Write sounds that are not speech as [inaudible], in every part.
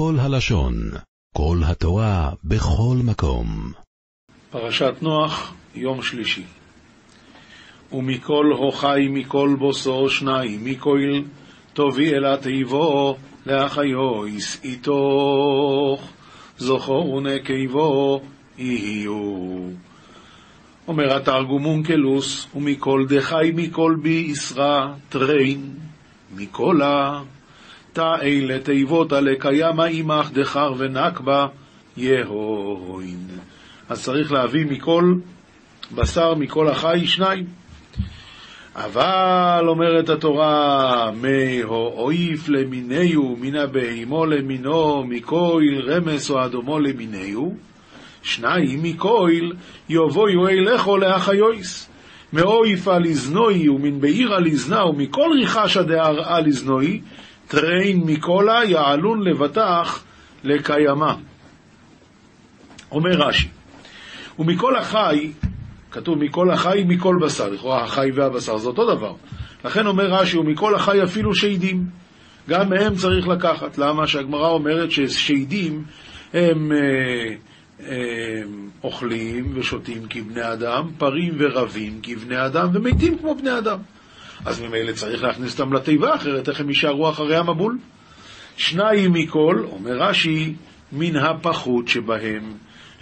כל הלשון, כל התורה, בכל מקום. פרשת נוח, יום שלישי. ומכל הוחי מכל בוסו שניים, מכל תובי אל התיבו לאחיויס איתוך, זכור ונקבו יהיו. אומר התרגום אונקלוס, ומכל דחי מכל בי ישרא טריין, מכל תא אלה תיבותא לקיימא עמך דחר ונקבה יהוין. אז צריך להביא מכל בשר, מכל החי, שניים. אבל, אומרת התורה, מהאויף למיניהו, מן הבהימו למינו, מכויל רמס או אדומו למיניהו, שניים מכויל יבואו אליכו לאחיויס. מאויף על איזנוי ומן בעיר על איזנה ומכל דהר על טריין מקולה יעלון לבטח לקיימה. אומר רש"י, ומכל החי, כתוב מכל החי מכל בשר, לכאורה החי והבשר זה אותו דבר. לכן אומר רש"י, ומכל החי אפילו שדים, גם מהם צריך לקחת. למה? שהגמרא אומרת ששדים הם... אה, אוכלים ושותים כבני אדם, פרים ורבים כבני אדם, ומתים כמו בני אדם. אז ממילא צריך להכניס אותם לתיבה, אחרת איך הם יישארו אחרי המבול? שניים מכל, אומר רש"י, מן הפחות שבהם.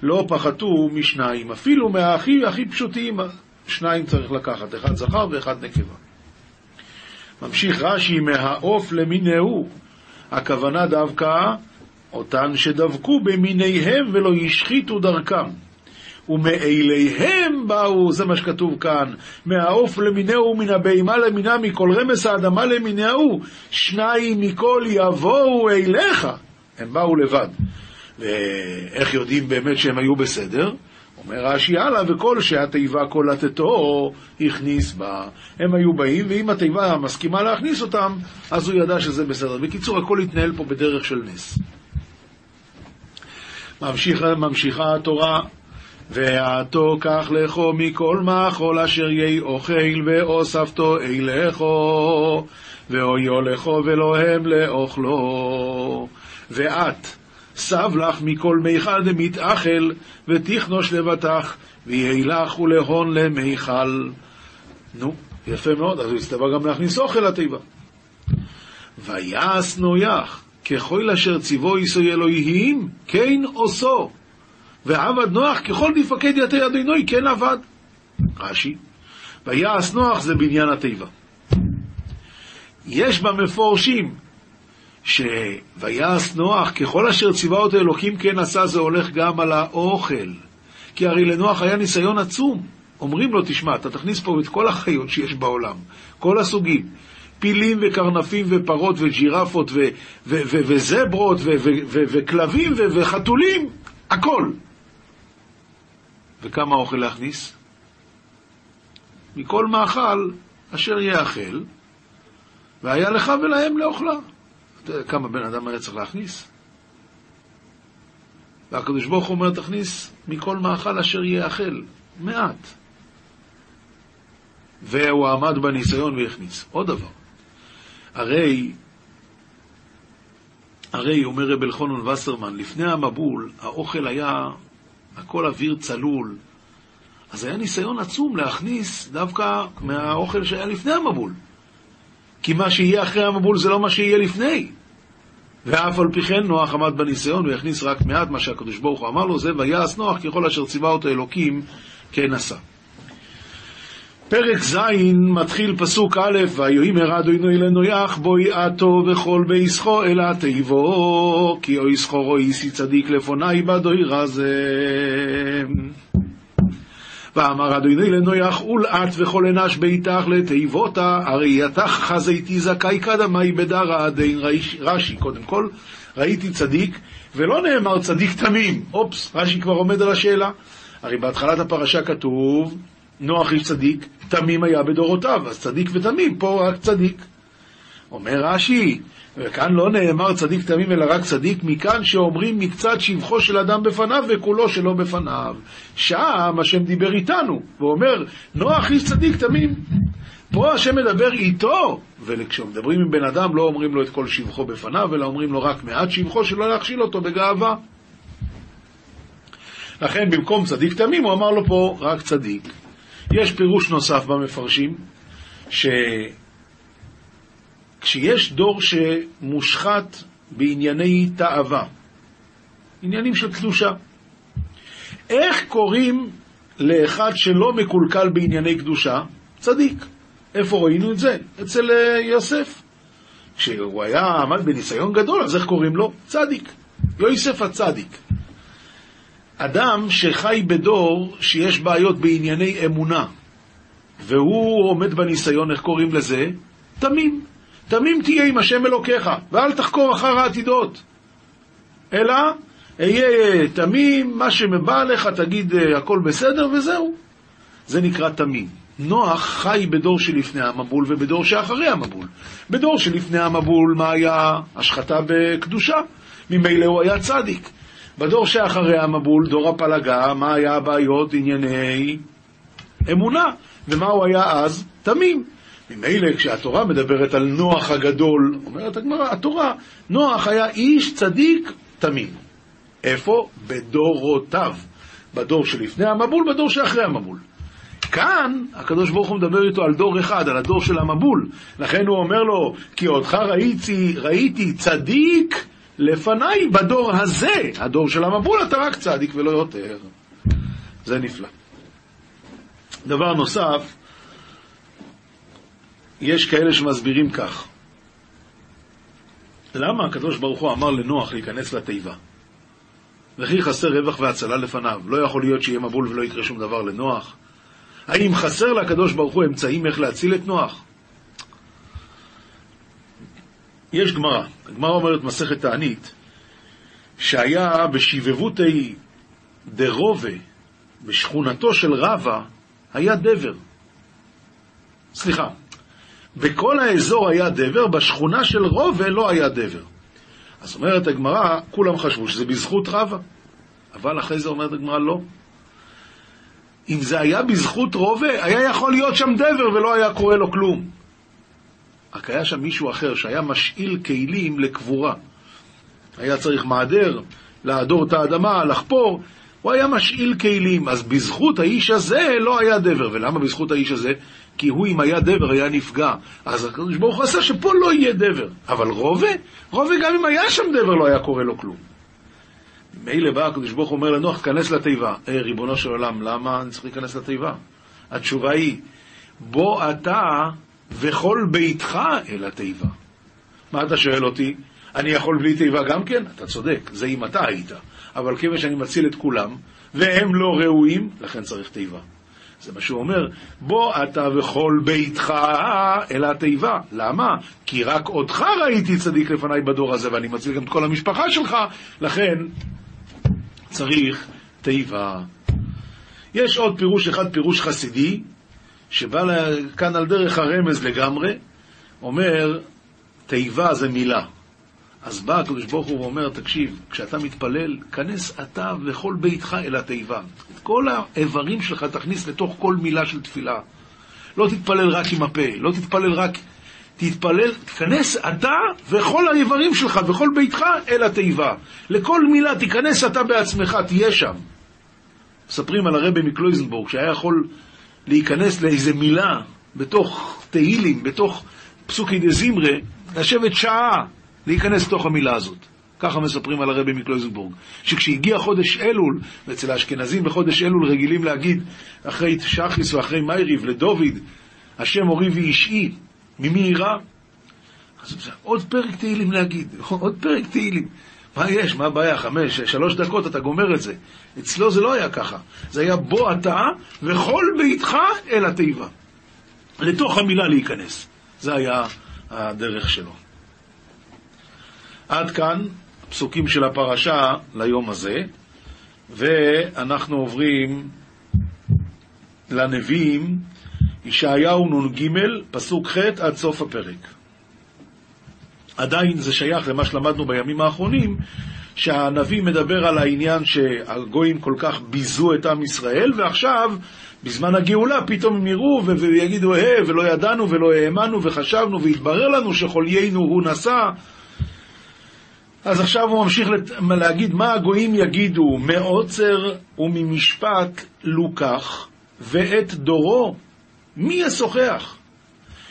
לא פחתו משניים, אפילו מהכי הכי פשוטים, שניים צריך לקחת, אחד זכר ואחד נקבה. ממשיך רש"י, מהעוף למיניהו, הכוונה דווקא אותן שדבקו במיניהם ולא השחיתו דרכם. ומאליהם באו, זה מה שכתוב כאן, מהעוף למינהו, מן הבהמה למינה, מכל רמס האדמה למינהו, שניים מכל יבואו אליך. הם באו לבד. ואיך יודעים באמת שהם היו בסדר? אומר רש"י הלאה, וכל שהתיבה קולטתו הכניס בה. הם היו באים, ואם התיבה מסכימה להכניס אותם, אז הוא ידע שזה בסדר. בקיצור, הכל התנהל פה בדרך של נס. ממשיכה, ממשיכה התורה, ואתו קח לכו מכל מאכול אשר יהי אוכל, ואוספתו אליכו, ואויו לכו ולוהם לאוכלו. ואת, סב לך מכל מיכל דמתאכל, ותכנוש לבטח, ויהי לך ולהון למיכל. נו, יפה מאוד, אז הוא הסתבר גם להכניס אוכל לתיבה. ויעש נויח, ככל אשר ציוו יסוי אלוהים, כן עושו. ועבד נוח ככל דפקד יתי אדינוי, כן עבד. רש"י, ויעש נוח זה בניין התיבה. יש במפורשים שויעש נוח ככל אשר ציווה אותו אלוקים כן עשה, זה הולך גם על האוכל. כי הרי לנוח היה ניסיון עצום. אומרים לו, תשמע, אתה תכניס פה את כל החיות שיש בעולם, כל הסוגים. פילים וקרנפים ופרות וג'ירפות וזברות וכלבים וחתולים, הכל. וכמה אוכל להכניס? מכל מאכל אשר יאכל, והיה לך ולהם לאוכלה. אתה יודע כמה בן אדם היה צריך להכניס? והקדוש ברוך הוא אומר, תכניס מכל מאכל אשר יאכל, מעט. והוא עמד בניסיון והכניס. עוד דבר, הרי, הרי, אומר רב אלחונון וסרמן, לפני המבול, האוכל היה הכל אוויר צלול. אז היה ניסיון עצום להכניס דווקא מהאוכל שהיה לפני המבול. כי מה שיהיה אחרי המבול זה לא מה שיהיה לפני. ואף על פי כן נוח עמד בניסיון, הוא יכניס רק מעט מה שהקדוש ברוך הוא אמר לו, זה ויעש נוח ככל אשר ציווה אותו אלוקים כן עשה. פרק ז' מתחיל פסוק א', ויאמר אדוני לנויח בואי עתו וכל ביסחו אל התיבו, כי אוי סחו רויסי צדיק לפוני בדוי רזה. ואמר אדוני לנויח ולעת וכל אנש ביתך לתיבותה, הרי יתך חזיתי זכאי קדמי בדרא דין רש"י. קודם כל, ראיתי צדיק, ולא נאמר צדיק תמים. אופס, רש"י כבר עומד על השאלה. הרי בהתחלת הפרשה כתוב נוח איש צדיק, תמים היה בדורותיו, אז צדיק ותמים, פה רק צדיק. אומר רש"י, וכאן לא נאמר צדיק תמים אלא רק צדיק, מכאן שאומרים מקצת שבחו של אדם בפניו וכולו שלא בפניו. שם השם דיבר איתנו, ואומר, נוח איש צדיק תמים. פה השם מדבר איתו, וכשמדברים עם בן אדם לא אומרים לו את כל שבחו בפניו, אלא אומרים לו רק מעט שבחו, שלא להכשיל אותו בגאווה. לכן במקום צדיק תמים הוא אמר לו פה רק צדיק. יש פירוש נוסף במפרשים, שכשיש דור שמושחת בענייני תאווה, עניינים של קדושה, איך קוראים לאחד שלא מקולקל בענייני קדושה? צדיק. איפה ראינו את זה? אצל אה, יוסף. כשהוא היה, עמד בניסיון גדול, אז איך קוראים לו? צדיק. יוסף הצדיק. אדם שחי בדור שיש בעיות בענייני אמונה, והוא עומד בניסיון, איך קוראים לזה? תמים. תמים תהיה עם השם אלוקיך, ואל תחקור אחר העתידות. אלא, אהיה תמים, מה שבא לך תגיד אה, הכל בסדר וזהו. זה נקרא תמים. נוח חי בדור שלפני המבול ובדור שאחרי המבול. בדור שלפני המבול, מה היה? השחתה בקדושה. ממילא הוא היה צדיק. בדור שאחרי המבול, דור הפלגה, מה היה הבעיות? ענייני אמונה. ומה הוא היה אז? תמים. ממילא כשהתורה מדברת על נוח הגדול, אומרת הגמרא, התורה, נוח היה איש צדיק תמים. איפה? בדורותיו. בדור שלפני המבול, בדור שאחרי המבול. כאן הקדוש ברוך הוא מדבר איתו על דור אחד, על הדור של המבול. לכן הוא אומר לו, כי אותך ראיתי, ראיתי צדיק לפניי בדור הזה, הדור של המבול, אתה רק צדיק ולא יותר. זה נפלא. דבר נוסף, יש כאלה שמסבירים כך. למה הקדוש ברוך הוא אמר לנוח להיכנס לתיבה? וכי חסר רווח והצלה לפניו. לא יכול להיות שיהיה מבול ולא יקרה שום דבר לנוח. האם חסר לקדוש ברוך הוא אמצעים איך להציל את נוח? יש גמרא, הגמרא אומרת מסכת תענית, שהיה בשבבותי דרובה, בשכונתו של רבא, היה דבר. סליחה, בכל האזור היה דבר, בשכונה של רובה לא היה דבר. אז אומרת הגמרא, כולם חשבו שזה בזכות רבא, אבל אחרי זה אומרת הגמרא, לא. אם זה היה בזכות רובה, היה יכול להיות שם דבר ולא היה קורה לו כלום. רק היה שם מישהו אחר שהיה משאיל כלים לקבורה. היה צריך מעדר, לעדור את האדמה, לחפור, הוא היה משאיל כלים. אז בזכות האיש הזה לא היה דבר. ולמה בזכות האיש הזה? כי הוא, אם היה דבר, היה נפגע. אז הקדוש ברוך הוא עשה שפה לא יהיה דבר. אבל רובה, רובה גם אם היה שם דבר לא היה קורה לו כלום. מילא בא הקדוש ברוך הוא אומר לנוח, כנס לתיבה. אה, ריבונו של עולם, למה אני צריך להיכנס לתיבה? התשובה היא, בוא אתה וכל ביתך אל התיבה. מה אתה שואל אותי? אני יכול בלי תיבה גם כן? אתה צודק, זה אם אתה היית. אבל כיוון שאני מציל את כולם, והם לא ראויים, לכן צריך תיבה. זה מה שהוא אומר, בוא אתה וכל ביתך אל התיבה. למה? כי רק אותך ראיתי צדיק לפניי בדור הזה, ואני מציל גם את כל המשפחה שלך, לכן צריך תיבה. יש עוד פירוש אחד, פירוש חסידי, שבא כאן על דרך הרמז לגמרי, אומר, תיבה זה מילה. אז בא הקדוש ברוך הוא ואומר, תקשיב, כשאתה מתפלל, כנס אתה וכל ביתך אל התיבה. את כל האיברים שלך תכניס לתוך כל מילה של תפילה. לא תתפלל רק עם הפה, לא תתפלל רק... תתפלל, תיכנס אתה וכל האיברים שלך וכל ביתך אל התיבה. לכל מילה תיכנס אתה בעצמך, תהיה שם. מספרים על הרבי מקלויזנבורג, שהיה יכול להיכנס לאיזה מילה בתוך תהילים, בתוך פסוקי דה זמרה, לשבת שעה להיכנס לתוך המילה הזאת. ככה מספרים על הרבי מקלויזנבורג. שכשהגיע חודש אלול, ואצל האשכנזים בחודש אלול רגילים להגיד אחרי שחיס ואחרי מייריב לדוד, השם אורי ואישי, ממי יירא? אז עוד פרק תהילים להגיד, עוד פרק תהילים. מה יש? מה הבעיה? חמש, שלוש דקות אתה גומר את זה. אצלו זה לא היה ככה. זה היה בוא אתה וכל ביתך אל התיבה. לתוך המילה להיכנס. זה היה הדרך שלו. עד כאן הפסוקים של הפרשה ליום הזה, ואנחנו עוברים לנביאים, ישעיהו נ"ג, פסוק ח' עד סוף הפרק. עדיין זה שייך למה שלמדנו בימים האחרונים, שהנביא מדבר על העניין שהגויים כל כך ביזו את עם ישראל, ועכשיו בזמן הגאולה פתאום הם יראו ויגידו, אה, ולא ידענו ולא האמנו וחשבנו, והתברר לנו שחוליינו הוא נשא. אז עכשיו הוא ממשיך לת- להגיד מה הגויים יגידו, מעוצר וממשפט לוקח, ואת דורו מי ישוחח?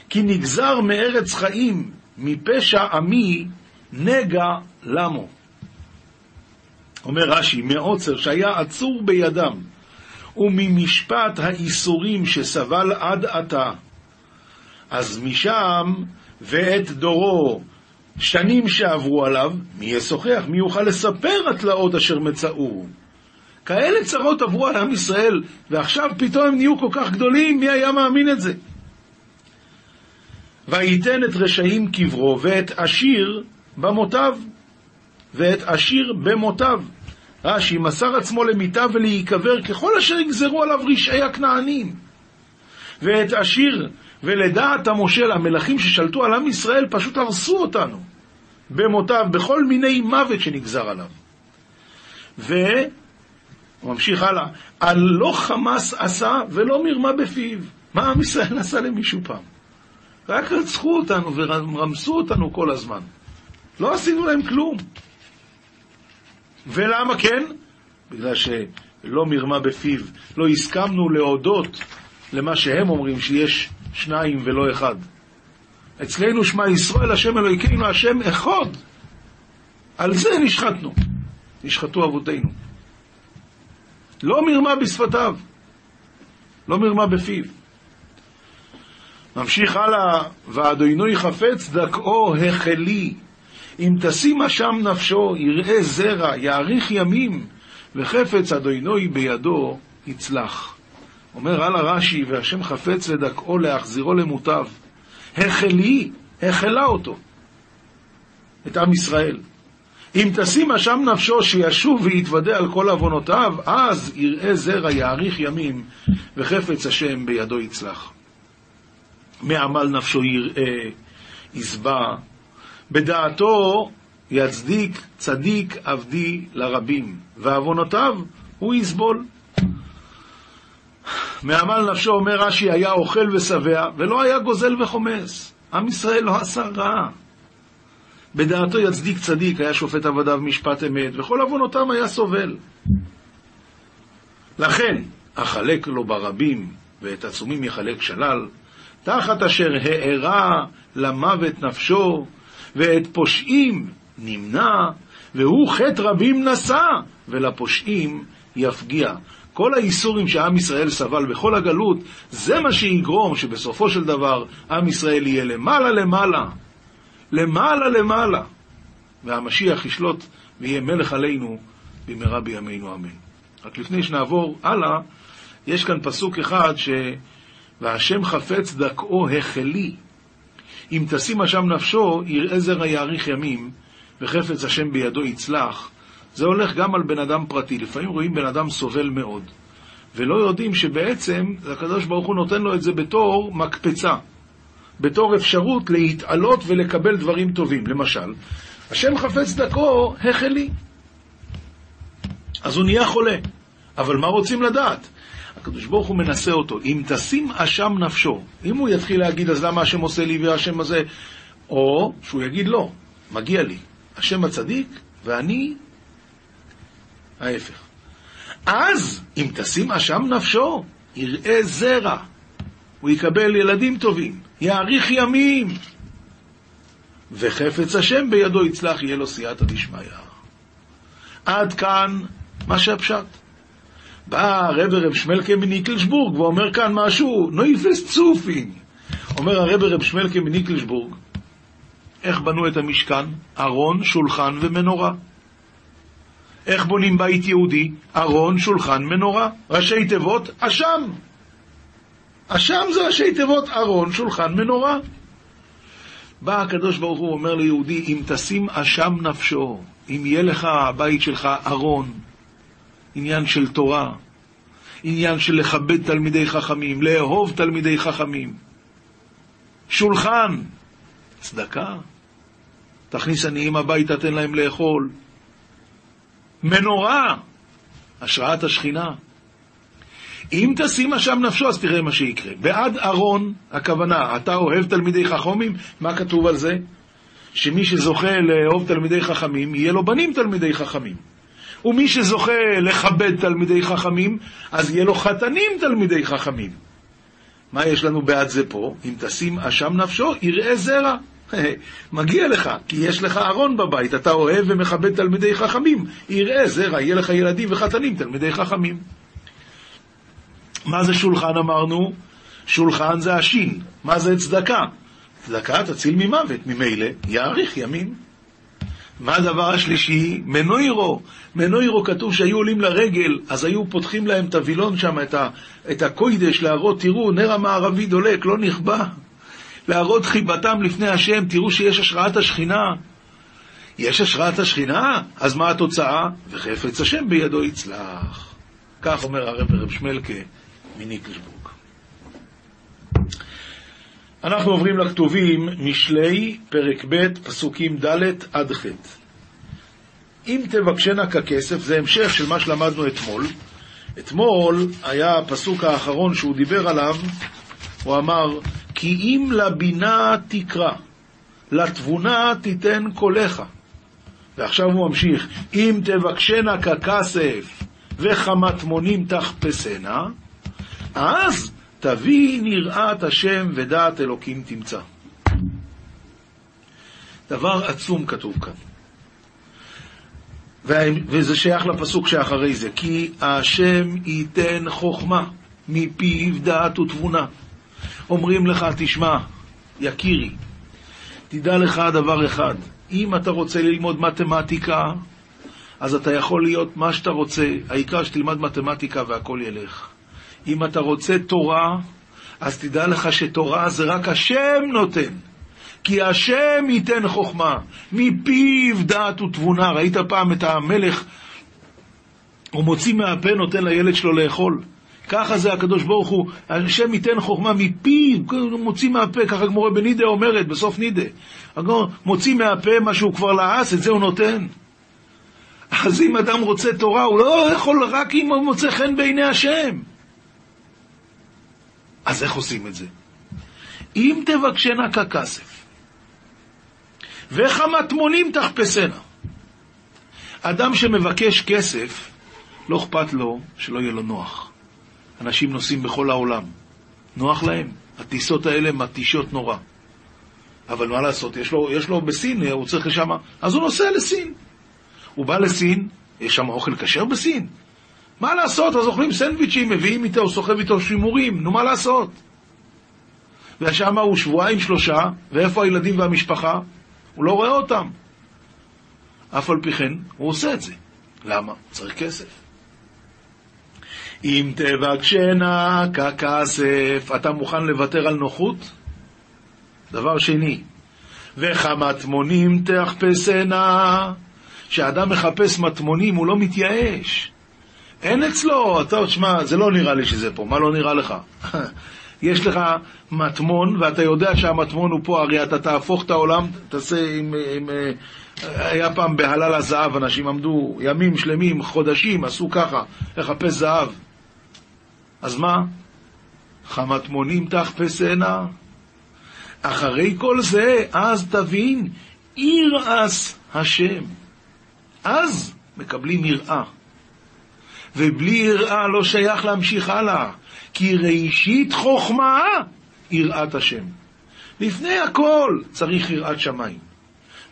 כי נגזר מארץ חיים, מפשע עמי, נגע למו. אומר רש"י, מעוצר שהיה עצור בידם, וממשפט האיסורים שסבל עד עתה. אז משם ואת דורו, שנים שעברו עליו, מי ישוחח? מי יוכל לספר התלאות אשר מצאו? כאלה צרות עברו על עם ישראל, ועכשיו פתאום הם נהיו כל כך גדולים, מי היה מאמין את זה? וייתן את רשעים קברו, ואת עשיר במותיו, ואת עשיר במותיו. רש"י מסר עצמו למיתה ולהיקבר ככל אשר יגזרו עליו רשעי הכנענים. ואת עשיר ולדעת המושל, המלכים ששלטו על עם ישראל, פשוט הרסו אותנו במותיו, בכל מיני מוות שנגזר עליו. והוא ממשיך הלאה, על לא חמס עשה ולא מרמה בפיו. מה עם ישראל עשה למישהו פעם? רק רצחו אותנו ורמסו אותנו כל הזמן. לא עשינו להם כלום. ולמה כן? בגלל שלא מרמה בפיו, לא הסכמנו להודות למה שהם אומרים, שיש שניים ולא אחד. אצלנו שמע ישראל, השם אלוהינו, השם אחד. על זה נשחטנו, נשחטו אבותינו. לא מרמה בשפתיו, לא מרמה בפיו. ממשיך הלאה, ואדוני חפץ דכאו החלי, אם תשימה שם נפשו, יראה זרע, יאריך ימים, וחפץ אדוני בידו יצלח. אומר הלאה רש"י, והשם חפץ לדכאו להחזירו למוטב. החלי, החלה אותו, את עם ישראל. אם תשימה שם נפשו שישוב ויתוודה על כל עוונותיו, אז יראה זרע, יאריך ימים, וחפץ השם בידו יצלח. מעמל נפשו יראה, ישבע, בדעתו יצדיק צדיק עבדי לרבים, ועוונותיו הוא יסבול. מעמל נפשו, אומר רש"י, היה אוכל ושבע, ולא היה גוזל וחומס. עם ישראל לא עשה רע. בדעתו יצדיק צדיק, היה שופט עבדיו משפט אמת, וכל עוונותם היה סובל. לכן, החלק לו ברבים, ואת עצומים יחלק שלל, תחת אשר הארה למוות נפשו, ואת פושעים נמנע, והוא חטא רבים נשא, ולפושעים יפגיע. כל האיסורים שעם ישראל סבל בכל הגלות, זה מה שיגרום שבסופו של דבר עם ישראל יהיה למעלה למעלה, למעלה למעלה, והמשיח ישלוט ויהיה מלך עלינו במהרה בימינו אמן. רק לפני שנעבור הלאה, יש כאן פסוק אחד ש... והשם חפץ דכאו החלי. אם תשימה שם נפשו, יראה זרע יאריך ימים, וחפץ השם בידו יצלח. זה הולך גם על בן אדם פרטי. לפעמים רואים בן אדם סובל מאוד, ולא יודעים שבעצם הקדוש ברוך הוא נותן לו את זה בתור מקפצה, בתור אפשרות להתעלות ולקבל דברים טובים. למשל, השם חפץ דכו החלי. אז הוא נהיה חולה. אבל מה רוצים לדעת? הקדוש ברוך הוא מנסה אותו. אם תשים אשם נפשו, אם הוא יתחיל להגיד, אז למה השם עושה לי והשם הזה? או שהוא יגיד, לא, מגיע לי. השם הצדיק ואני ההפך. אז, אם תשים אשם נפשו, יראה זרע. הוא יקבל ילדים טובים, יאריך ימים. וחפץ השם בידו יצלח, יהיה לו סייעתא דשמיא. עד כאן מה שהפשט. בא הרב רב שמלקה מניקלשבורג ואומר כאן משהו, נויפס צופין. אומר הרב רב שמלקה מניקלשבורג, איך בנו את המשכן? ארון, שולחן ומנורה. איך בונים בית יהודי? ארון, שולחן, מנורה. ראשי תיבות, אשם. אשם זה ראשי תיבות, ארון, שולחן, מנורה. בא הקדוש ברוך הוא אומר ליהודי, אם תשים אשם נפשו, אם יהיה לך הבית שלך ארון, עניין של תורה, עניין של לכבד תלמידי חכמים, לאהוב תלמידי חכמים, שולחן, צדקה, תכניס עניים הביתה, תן להם לאכול, מנורה, השראת השכינה. אם תשים אשם נפשו, אז תראה מה שיקרה. בעד ארון, הכוונה, אתה אוהב תלמידי חכמים, מה כתוב על זה? שמי שזוכה לאהוב תלמידי חכמים, יהיה לו בנים תלמידי חכמים. ומי שזוכה לכבד תלמידי חכמים, אז יהיה לו חתנים תלמידי חכמים. מה יש לנו בעד זה פה? אם תשים אשם נפשו, יראה זרע. [laughs] מגיע לך, כי יש לך ארון בבית, אתה אוהב ומכבד תלמידי חכמים. יראה זרע, יהיה לך ילדים וחתנים תלמידי חכמים. מה זה שולחן אמרנו? שולחן זה השין. מה זה צדקה? צדקה תציל ממוות, ממילא יאריך ימים. מה הדבר השלישי? מנוירו. מנוירו כתוב שהיו עולים לרגל, אז היו פותחים להם את הווילון שם, את, ה, את הקוידש, להראות, תראו, נר המערבי דולק, לא נכבה. להראות חיבתם לפני השם, תראו שיש השראת השכינה. יש השראת השכינה? אז מה התוצאה? וחפץ השם בידו יצלח. כך אומר הרב רב שמלכה מניקלשבורג. אנחנו עוברים לכתובים משלי, פרק ב', פסוקים ד' עד ח'. אם תבקשנה ככסף, זה המשך של מה שלמדנו אתמול. אתמול היה הפסוק האחרון שהוא דיבר עליו, הוא אמר, כי אם לבינה תקרא, לתבונה תיתן קולך. ועכשיו הוא ממשיך, אם תבקשנה ככסף וכמטמונים תחפשנה, אז תביא נראת השם ודעת אלוקים תמצא. דבר עצום כתוב כאן. וזה שייך לפסוק שאחרי זה, כי השם ייתן חוכמה מפיו דעת ותבונה. אומרים לך, תשמע, יקירי, תדע לך דבר אחד, אם אתה רוצה ללמוד מתמטיקה, אז אתה יכול להיות מה שאתה רוצה, העיקר שתלמד מתמטיקה והכל ילך. אם אתה רוצה תורה, אז תדע לך שתורה זה רק השם נותן. כי השם ייתן חוכמה, מפיו דעת ותבונה. ראית פעם את המלך, הוא מוציא מהפה, נותן לילד שלו לאכול. ככה זה הקדוש ברוך הוא, השם ייתן חוכמה מפיו, מוציא מהפה, ככה גמורה בנידה אומרת, בסוף נידה. מוציא מהפה מה שהוא כבר לעס, את זה הוא נותן. אז אם אדם רוצה תורה, הוא לא יכול רק אם הוא מוצא חן בעיני השם. אז איך עושים את זה? אם תבקשנה ככסף, וכמטמונים תחפשנה. אדם שמבקש כסף, לא אכפת לו שלא יהיה לו נוח. אנשים נוסעים בכל העולם. נוח להם. הטיסות האלה מתישות נורא. אבל מה לעשות, יש לו, יש לו בסין, הוא צריך לשם, אז הוא נוסע לסין. הוא בא לסין, יש שם אוכל כשר בסין? מה לעשות, אז אוכלים סנדוויצ'ים, מביאים איתו, הוא סוחב איתו שימורים, נו מה לעשות? ושם הוא שבועיים שלושה, ואיפה הילדים והמשפחה? הוא לא רואה אותם. אף על פי כן, הוא עושה את זה. למה? צריך כסף. אם תבקשנה ככסף, אתה מוכן לוותר על נוחות? דבר שני, וכמטמונים תחפשנה, כשאדם מחפש מטמונים הוא לא מתייאש. אין אצלו, אתה, תשמע, זה לא נראה לי שזה פה, מה לא נראה לך? [laughs] יש לך מטמון, ואתה יודע שהמטמון הוא פה, הרי אתה תהפוך את העולם, תעשה עם... עם אה, היה פעם בהלל הזהב, אנשים עמדו ימים שלמים, חודשים, עשו ככה, לחפש זהב. אז מה? חמטמונים תחפשנה. אחרי כל זה, אז תבין, ירעס השם. אז מקבלים יראה. ובלי יראה לא שייך להמשיך הלאה, כי ראשית חוכמה יראת השם. לפני הכל צריך יראת שמיים.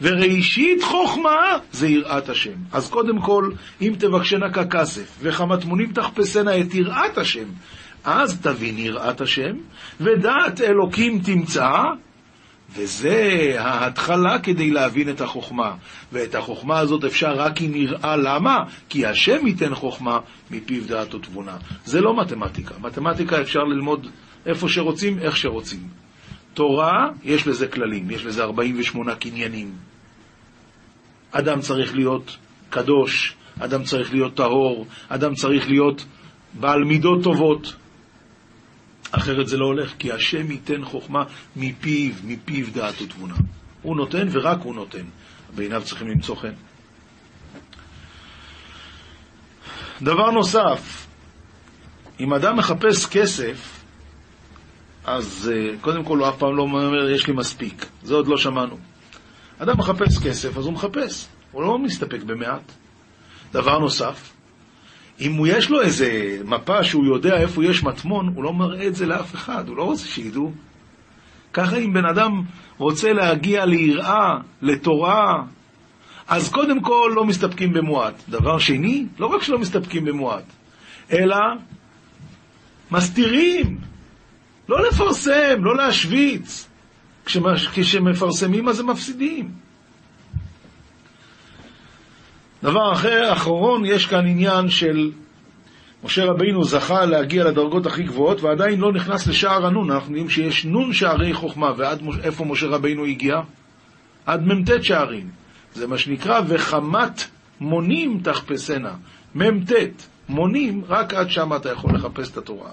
וראשית חוכמה זה יראת השם. אז קודם כל, אם תבקשנה ככסף, וכמטמונים תחפשנה את יראת השם, אז תבין יראת השם, ודעת אלוקים תמצא, וזה ההתחלה כדי להבין את החוכמה. ואת החוכמה הזאת אפשר רק אם יראה למה? כי השם ייתן חוכמה מפיו דעת ותבונה. זה לא מתמטיקה. מתמטיקה אפשר ללמוד איפה שרוצים, איך שרוצים. תורה, יש לזה כללים, יש לזה 48 קניינים. אדם צריך להיות קדוש, אדם צריך להיות טהור, אדם צריך להיות בעל מידות טובות. אחרת זה לא הולך, כי השם ייתן חוכמה מפיו, מפיו דעת ותבונה. הוא נותן ורק הוא נותן. בעיניו צריכים למצוא חן. דבר נוסף, אם אדם מחפש כסף, אז uh, קודם כל הוא אף פעם לא אומר, יש לי מספיק. זה עוד לא שמענו. אדם מחפש כסף, אז הוא מחפש. הוא לא מסתפק במעט. דבר נוסף, אם הוא יש לו איזה מפה שהוא יודע איפה יש מטמון, הוא לא מראה את זה לאף אחד, הוא לא רוצה שידעו. ככה אם בן אדם רוצה להגיע ליראה, לתורה, אז קודם כל לא מסתפקים במועט. דבר שני, לא רק שלא מסתפקים במועט, אלא מסתירים. לא לפרסם, לא להשוויץ. כשמפרסמים אז הם מפסידים. דבר אחר, אחרון, יש כאן עניין של משה רבינו זכה להגיע לדרגות הכי גבוהות ועדיין לא נכנס לשער הנון. אנחנו יודעים שיש נון שערי חוכמה, ועד איפה משה רבינו הגיע? עד מ"ט שערים. זה מה שנקרא וחמת מונים תחפשנה. מ"ט, מונים, רק עד שם אתה יכול לחפש את התורה.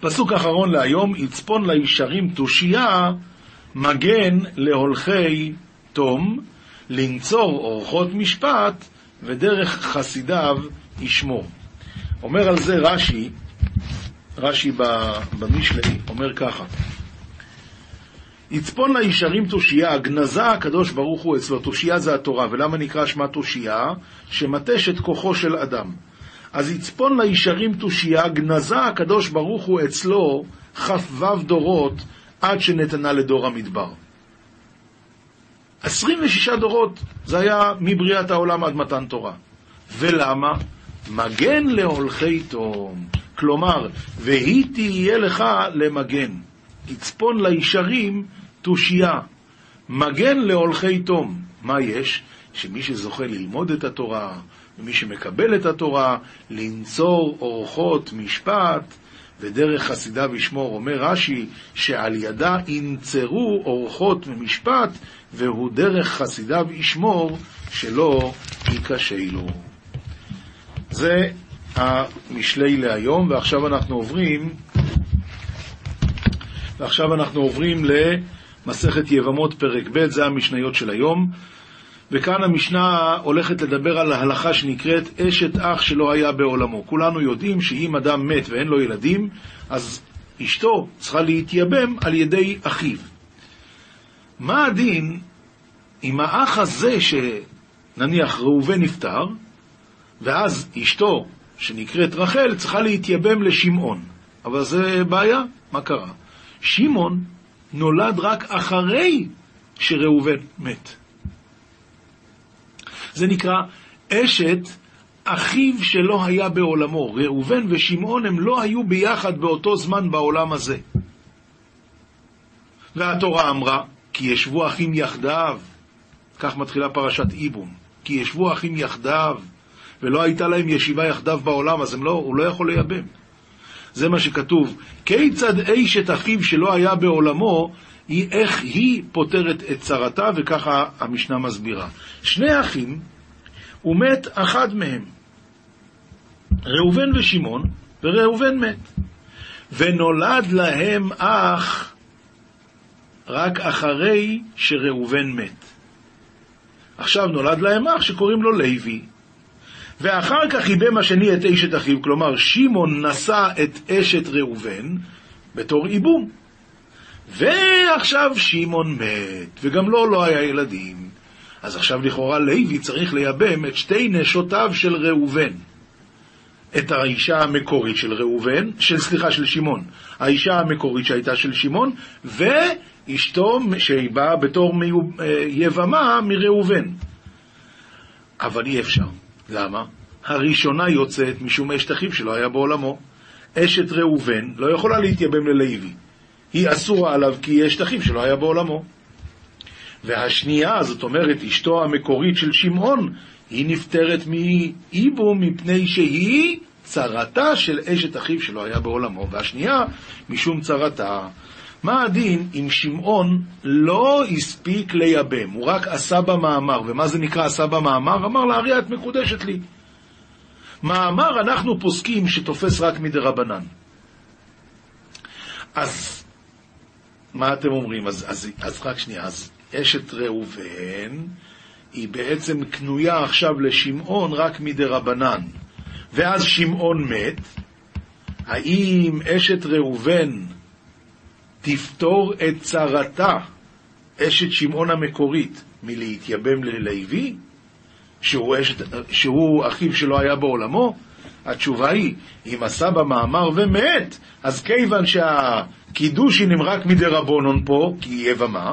פסוק אחרון להיום, יצפון לישרים תושייה, מגן להולכי תום, לנצור אורחות משפט, ודרך חסידיו ישמור. אומר על זה רש"י, רש"י במשלי, אומר ככה: יצפון לישרים תושייה, גנזה הקדוש ברוך הוא אצלו, תושייה זה התורה, ולמה נקרא שמה תושייה? שמטש את כוחו של אדם. אז יצפון לישרים תושייה, גנזה הקדוש ברוך הוא אצלו כ"ו דורות עד שנתנה לדור המדבר. 26 דורות זה היה מבריאת העולם עד מתן תורה. ולמה? מגן להולכי תום. כלומר, והיא תהיה לך למגן. יצפון לישרים תושייה. מגן להולכי תום. מה יש? שמי שזוכה ללמוד את התורה, ומי שמקבל את התורה, לנצור אורחות משפט, ודרך חסידיו ישמור. אומר רש"י, שעל ידה ינצרו אורחות ממשפט, והוא דרך חסידיו ישמור, שלא ייכשל לו. זה המשלי להיום, ועכשיו אנחנו עוברים, ועכשיו אנחנו עוברים למסכת יבמות פרק ב', זה המשניות של היום. וכאן המשנה הולכת לדבר על ההלכה שנקראת אשת אח שלא היה בעולמו. כולנו יודעים שאם אדם מת ואין לו ילדים, אז אשתו צריכה להתייבם על ידי אחיו. מה הדין אם האח הזה, שנניח ראובן נפטר, ואז אשתו, שנקראת רחל, צריכה להתייבם לשמעון. אבל זה בעיה, מה קרה? שמעון נולד רק אחרי שראובן מת. זה נקרא אשת אחיו שלא היה בעולמו. ראובן ושמעון הם לא היו ביחד באותו זמן בעולם הזה. והתורה אמרה, כי ישבו אחים יחדיו. כך מתחילה פרשת איבום. כי ישבו אחים יחדיו, ולא הייתה להם ישיבה יחדיו בעולם, אז לא, הוא לא יכול לייבם. זה מה שכתוב. כיצד אשת אחיו שלא היה בעולמו, היא איך היא פותרת את צרתה, וככה המשנה מסבירה. שני אחים, ומת אחד מהם. ראובן ושמעון, וראובן מת. ונולד להם אח רק אחרי שראובן מת. עכשיו נולד להם אח שקוראים לו לוי. ואחר כך ייבם השני את אשת אחיו, כלומר שמעון נשא את אשת ראובן בתור ייבום. ועכשיו שמעון מת, וגם לו לא, היה ילדים. אז עכשיו לכאורה לוי צריך לייבם את שתי נשותיו של ראובן. את האישה המקורית של ראובן, של, סליחה, של שמעון. האישה המקורית שהייתה של שמעון, ואשתו שהיא באה בתור אה, יבמה מראובן. אבל אי אפשר. למה? הראשונה יוצאת משום אשת אחיו שלא היה בעולמו. אשת ראובן לא יכולה להתייבם ללוי. היא אסורה עליו כי אשת אחיו שלא היה בעולמו. והשנייה, זאת אומרת, אשתו המקורית של שמעון, היא נפטרת מאיבום מפני שהיא צרתה של אשת אחיו שלא היה בעולמו, והשנייה משום צרתה. מה הדין אם שמעון לא הספיק לייבם, הוא רק עשה במאמר, ומה זה נקרא עשה במאמר? אמר לה, אריה את מקודשת לי. מאמר אנחנו פוסקים שתופס רק מדי רבנן. אז מה אתם אומרים? אז, אז, אז רק שנייה, אז אשת ראובן היא בעצם קנויה עכשיו לשמעון רק מדי רבנן. ואז שמעון מת, האם אשת ראובן תפתור את צרתה, אשת שמעון המקורית, מלהתייבם ללוי, שהוא, אשת, שהוא אחיו שלא היה בעולמו? התשובה היא, אם עשה במאמר ומת, אז כיוון שהקידוש היא נמרק מדי רבונון פה, כי היא יבמה,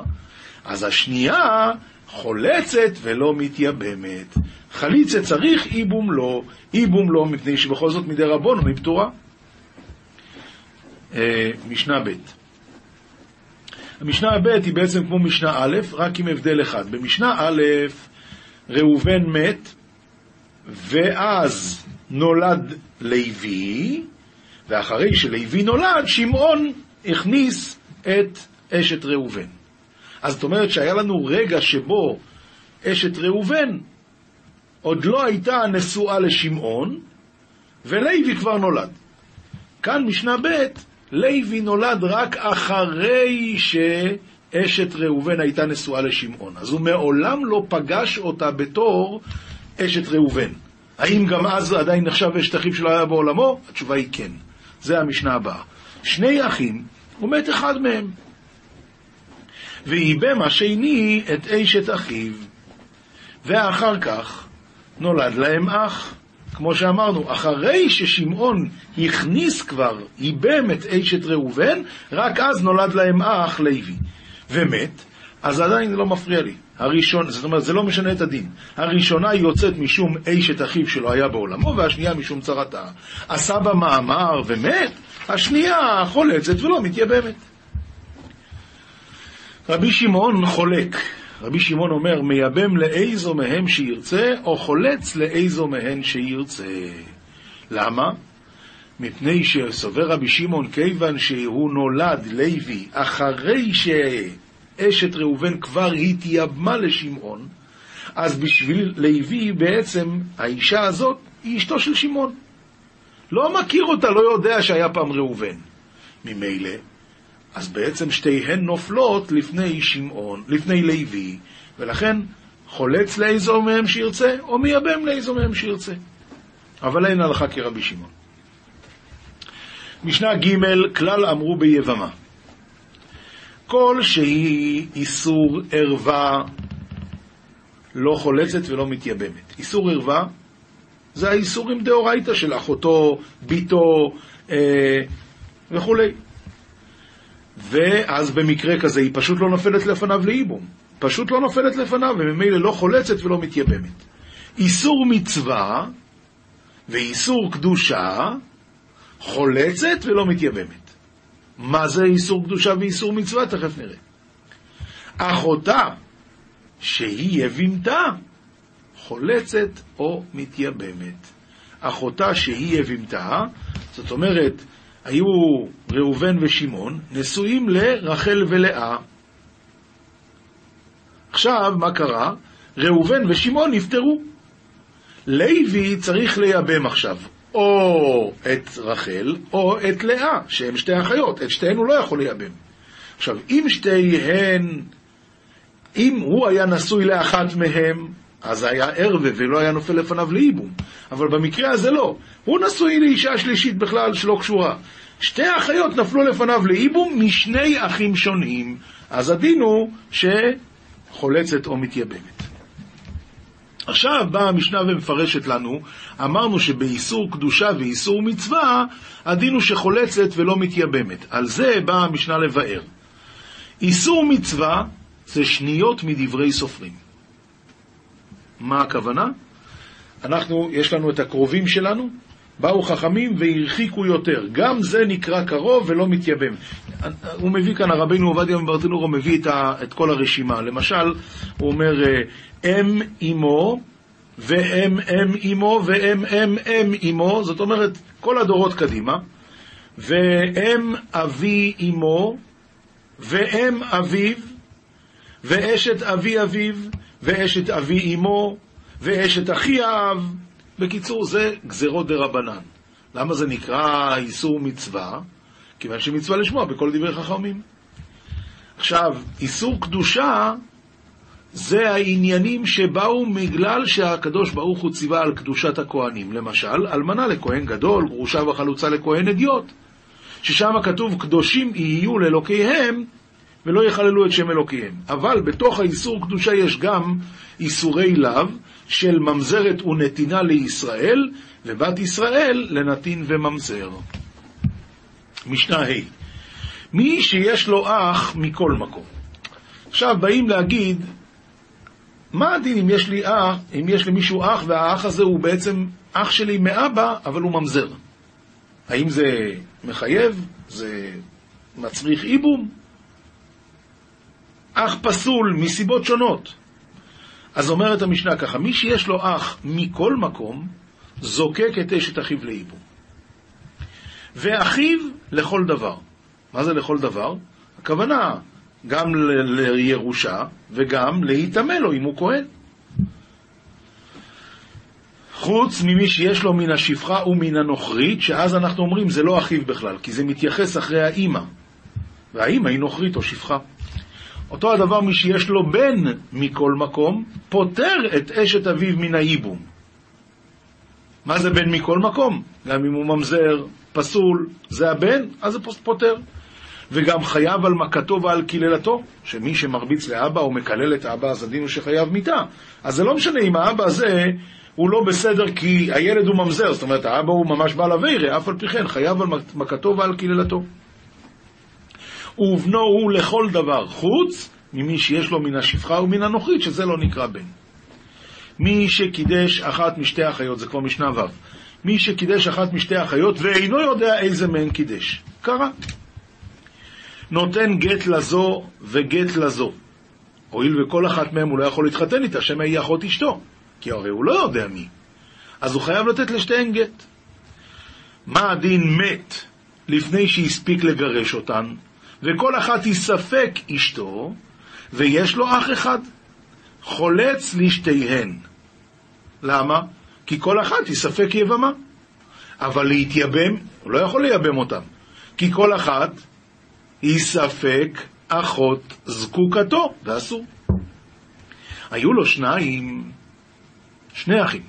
אז השנייה חולצת ולא מתייבמת. חליצה צריך, איבום לא, איבום לא, מפני שבכל זאת מדי רבונון היא פטורה. אה, משנה ב' המשנה ב' היא בעצם כמו משנה א', רק עם הבדל אחד. במשנה א', ראובן מת, ואז נולד לוי, ואחרי שלוי נולד, שמעון הכניס את אשת ראובן. אז זאת אומרת שהיה לנו רגע שבו אשת ראובן עוד לא הייתה נשואה לשמעון, ולוי כבר נולד. כאן משנה ב', לוי נולד רק אחרי שאשת ראובן הייתה נשואה לשמעון. אז הוא מעולם לא פגש אותה בתור אשת ראובן. האם גם אז עדיין נחשב אשת אחיו שלא היה בעולמו? התשובה היא כן. זה המשנה הבאה. שני אחים, הוא מת אחד מהם. וייבם השני את אשת אחיו, ואחר כך נולד להם אח. כמו שאמרנו, אחרי ששמעון הכניס כבר, ייבם את אשת ראובן, רק אז נולד להם אח לוי. ומת, אז עדיין זה לא מפריע לי. הראשון, זאת אומרת, זה לא משנה את הדין. הראשונה יוצאת משום אשת אחיו שלא היה בעולמו, והשנייה משום צרתה. עשה בה מאמר ומת, השנייה חולצת ולא מתייבמת. רבי שמעון חולק. רבי שמעון אומר, מייבם לאיזו מהם שירצה, או חולץ לאיזו מהן שירצה. למה? מפני שסובר רבי שמעון, כיוון שהוא נולד לוי אחרי שאשת ראובן כבר התייבמה לשמעון, אז בשביל לוי בעצם האישה הזאת היא אשתו של שמעון. לא מכיר אותה, לא יודע שהיה פעם ראובן. ממילא, אז בעצם שתיהן נופלות לפני שמעון, לפני לוי, ולכן חולץ לאיזו מהם שירצה, או מייבם לאיזו מהם שירצה. אבל אין הלכה כרבי שמעון. משנה ג' כלל אמרו ביבמה. כל שהיא איסור ערווה לא חולצת ולא מתייבמת. איסור ערווה זה האיסורים דאורייתא של אחותו, ביתו אה, וכולי. ואז במקרה כזה היא פשוט לא נופלת לפניו לאיבום. פשוט לא נופלת לפניו, וממילא לא חולצת ולא מתייבמת. איסור מצווה ואיסור קדושה חולצת ולא מתייבמת. מה זה איסור קדושה ואיסור מצווה? תכף נראה. אחותה, שהיא יבימתה, חולצת או מתייבמת. אחותה שהיא יבימתה, זאת אומרת, היו ראובן ושמעון נשואים לרחל ולאה. עכשיו, מה קרה? ראובן ושמעון נפטרו. לוי צריך לייבם עכשיו או את רחל או את לאה, שהן שתי אחיות. את שתיהן הוא לא יכול לייבם. עכשיו, אם שתיהן, אם הוא היה נשוי לאחת מהם, אז היה ערווה ולא היה נופל לפניו לאיבום. אבל במקרה הזה לא. הוא נשוי לאישה שלישית בכלל שלא קשורה. שתי האחיות נפלו לפניו לאיבום משני אחים שונים. אז הדין הוא שחולצת או מתייבמת. עכשיו באה המשנה ומפרשת לנו, אמרנו שבאיסור קדושה ואיסור מצווה, הדין הוא שחולצת ולא מתייבמת. על זה באה המשנה לבאר. איסור מצווה זה שניות מדברי סופרים. מה הכוונה? אנחנו, יש לנו את הקרובים שלנו, באו חכמים והרחיקו יותר. גם זה נקרא קרוב ולא מתייבם. הוא מביא כאן, הרבינו עובדיה מברטנורו מביא את, ה, את כל הרשימה. למשל, הוא אומר, אם אמו, ואם אם אמו, ואם אם אם אמו, זאת אומרת, כל הדורות קדימה, ואם אבי אמו, ואם אביו, ואשת אבי אביו, ואשת אבי אמו, ואשת אחי האב. בקיצור, זה גזרות דה רבנן. למה זה נקרא איסור מצווה? כיוון שמצווה לשמוע בכל דברי חכמים. עכשיו, איסור קדושה זה העניינים שבאו בגלל שהקדוש ברוך הוא ציווה על קדושת הכהנים. למשל, אלמנה לכהן גדול, גרושה וחלוצה לכהן אדיוט, ששם כתוב קדושים יהיו לאלוקיהם ולא יחללו את שם אלוקיהם. אבל בתוך האיסור קדושה יש גם איסורי לאו של ממזרת ונתינה לישראל, ובת ישראל לנתין וממזר. משנה ה' מי שיש לו אח מכל מקום. עכשיו באים להגיד, מה הדין אם יש לי אח, אם יש למישהו אח והאח הזה הוא בעצם אח שלי מאבא, אבל הוא ממזר? האם זה מחייב? זה מצריך איבום? אח פסול מסיבות שונות. אז אומרת המשנה ככה, מי שיש לו אח מכל מקום, זוקק את אשת אחיו לאיבום. ואחיו לכל דבר. מה זה לכל דבר? הכוונה גם לירושה וגם להיטמא לו אם הוא כהן. חוץ ממי שיש לו מן השפחה ומן הנוכרית, שאז אנחנו אומרים זה לא אחיו בכלל, כי זה מתייחס אחרי האימא, והאימא היא נוכרית או שפחה. אותו הדבר מי שיש לו בן מכל מקום, פוטר את אשת אביו מן הייבום. מה זה בן מכל מקום? גם אם הוא ממזר, פסול, זה הבן, אז זה פוטר. וגם חייב על מכתו ועל קללתו, שמי שמרביץ לאבא או מקלל את האבא, אז הדין הוא שחייב מיתה. אז זה לא משנה אם האבא הזה הוא לא בסדר כי הילד הוא ממזר, זאת אומרת, האבא הוא ממש בעל אביירה, אף על פי כן חייב על מכתו ועל קללתו. ובנו הוא לכל דבר, חוץ ממי שיש לו מן השפחה ומן הנוכרית, שזה לא נקרא בן. מי שקידש אחת משתי אחיות, זה כבר משנה ו', מי שקידש אחת משתי אחיות ואינו יודע איזה מהן קידש. קרה. נותן גט לזו וגט לזו. הואיל וכל אחת מהם הוא לא יכול להתחתן איתה, שמא היא אחות אשתו, כי הרי הוא לא יודע מי. אז הוא חייב לתת לשתיהן גט. מה הדין מת לפני שהספיק לגרש אותן, וכל אחת היא ספק אשתו, ויש לו אח אחד, חולץ לשתיהן. למה? כי כל אחת היא ספק יבמה. אבל להתייבם, הוא לא יכול לייבם אותם. כי כל אחת היא ספק אחות זקוקתו, ואסור. היו לו שניים, שני אחים.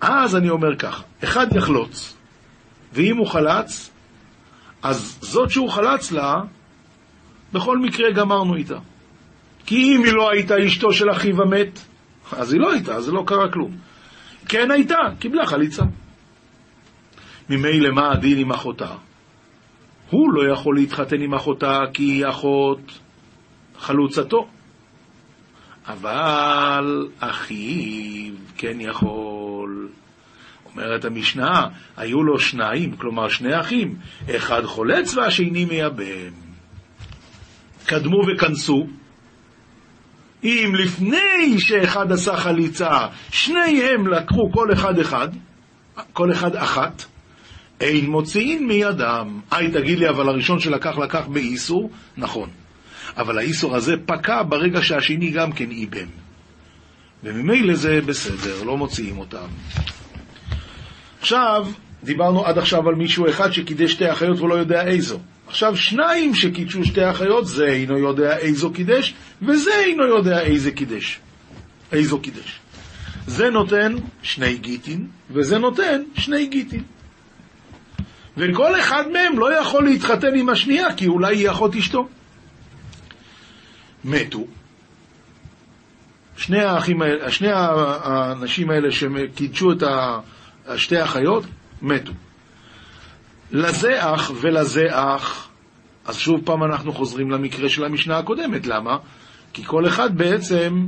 אז אני אומר ככה, אחד יחלוץ, ואם הוא חלץ, אז זאת שהוא חלץ לה, בכל מקרה גמרנו איתה. כי אם היא לא הייתה אשתו של אחיו המת, אז היא לא הייתה, אז לא קרה כלום. כן הייתה, קיבלה חליצה. ממילא מה הדין עם אחותה? הוא לא יכול להתחתן עם אחותה כי היא אחות חלוצתו. אבל אחיו כן יכול. אומרת המשנה, היו לו שניים, כלומר שני אחים, אחד חולץ והשני מייבם. קדמו וכנסו, אם לפני שאחד עשה חליצה, שניהם לקחו כל אחד אחד, כל אחד אחת, אין מוציאין מידם. היי, תגיד לי, אבל הראשון שלקח, לקח באיסור? נכון. אבל האיסור הזה פקע ברגע שהשני גם כן איבם. וממילא זה בסדר, לא מוציאים אותם. עכשיו, דיברנו עד עכשיו על מישהו אחד שקידש שתי אחיות ולא יודע איזו. עכשיו, שניים שקידשו שתי אחיות, זה אינו יודע איזו קידש, וזה אינו יודע איזה קידש. איזו קידש. זה נותן שני גיטין, וזה נותן שני גיטין. וכל אחד מהם לא יכול להתחתן עם השנייה, כי אולי היא אחות אשתו. מתו. שני האחים שני האנשים האלה שקידשו את שתי האחיות, מתו. לזה אח ולזה אח, אז שוב פעם אנחנו חוזרים למקרה של המשנה הקודמת. למה? כי כל אחד בעצם,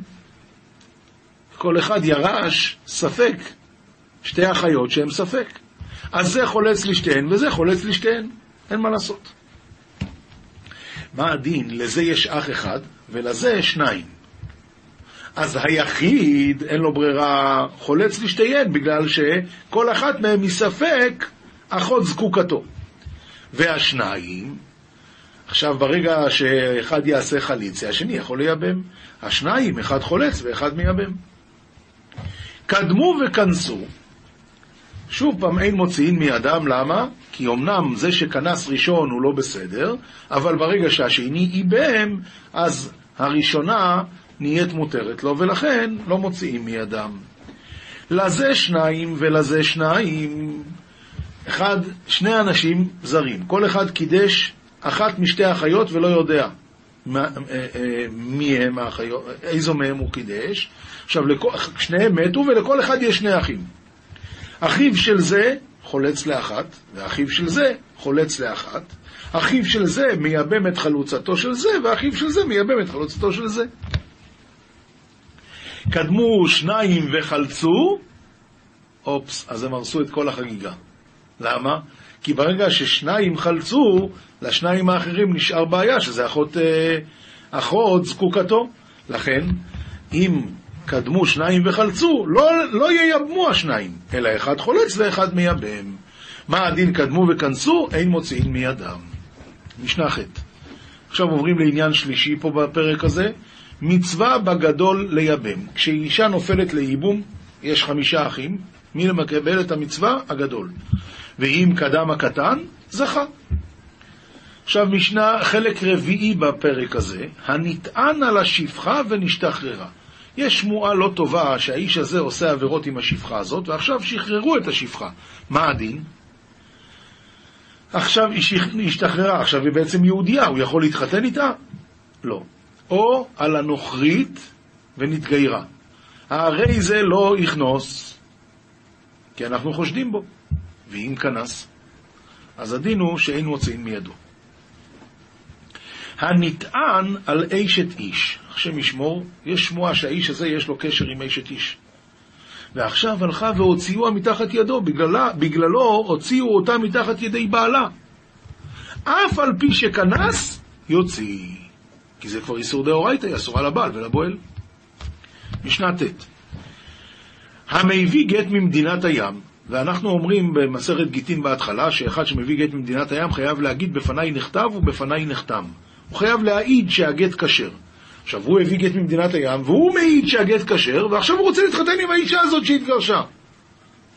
כל אחד ירש ספק, שתי אחיות שהן ספק. אז זה חולץ לשתיהן וזה חולץ לשתיהן, אין מה לעשות. מה הדין? לזה יש אח אחד ולזה שניים. אז היחיד, אין לו ברירה, חולץ לשתיהן, בגלל שכל אחת מהן מספק אחות זקוקתו. והשניים, עכשיו ברגע שאחד יעשה חליצה, השני יכול לייבם. השניים, אחד חולץ ואחד מייבם. קדמו וכנסו, שוב פעם, אין מוציאין מידם, למה? כי אמנם זה שכנס ראשון הוא לא בסדר, אבל ברגע שהשני איבם, אז הראשונה נהיית מותרת לו, ולכן לא מוציאים מידם. לזה שניים ולזה שניים. אחד, שני אנשים זרים, כל אחד קידש אחת משתי אחיות ולא יודע מה, אה, אה, מי הם האחיות, איזו מהם הוא קידש. עכשיו. שניהם מתו ולכל אחד יש שני אחים. אחיו של זה חולץ לאחת, ואחיו של זה חולץ לאחת. אחיו של זה מייבם את חלוצתו של זה, ואחיו של זה מייבם את חלוצתו של זה. קדמו שניים וחלצו, אופס, אז הם הרסו את כל החגיגה. למה? כי ברגע ששניים חלצו, לשניים האחרים נשאר בעיה, שזה אחות, אה, אחות זקוקתו. לכן, אם קדמו שניים וחלצו, לא, לא ייבמו השניים, אלא אחד חולץ ואחד מייבם. מה הדין קדמו וכנסו? אין מוציאים מידם. משנה ח'. עכשיו עוברים לעניין שלישי פה בפרק הזה, מצווה בגדול לייבם. כשאישה נופלת לייבום, יש חמישה אחים, מי מקבל את המצווה? הגדול. ואם קדם הקטן, זכה. עכשיו משנה, חלק רביעי בפרק הזה, הנטען על השפחה ונשתחררה. יש שמועה לא טובה שהאיש הזה עושה עבירות עם השפחה הזאת, ועכשיו שחררו את השפחה. מה הדין? עכשיו היא השתחררה, עכשיו היא בעצם יהודייה, הוא יכול להתחתן איתה? לא. או על הנוכרית ונתגיירה. הרי זה לא יכנוס, כי אנחנו חושדים בו. ואם כנס, אז הדין הוא שאין מוציאים מידו. הנטען על אשת איש, השם ישמור, יש שמועה שהאיש הזה יש לו קשר עם אשת איש. ועכשיו הלכה והוציאוה מתחת ידו, בגללה, בגללו הוציאו אותה מתחת ידי בעלה. אף על פי שכנס, יוציא. כי זה כבר איסור דאורייתא, היא אסורה לבעל ולבועל. משנה ט' המביא גט ממדינת הים, ואנחנו אומרים במסכת גיטין בהתחלה, שאחד שמביא גט ממדינת הים חייב להגיד בפניי נכתב ובפניי נחתם. הוא חייב להעיד שהגט כשר. עכשיו, הוא הביא גט ממדינת הים, והוא מעיד שהגט כשר, ועכשיו הוא רוצה להתחתן עם האישה הזאת שהתגרשה.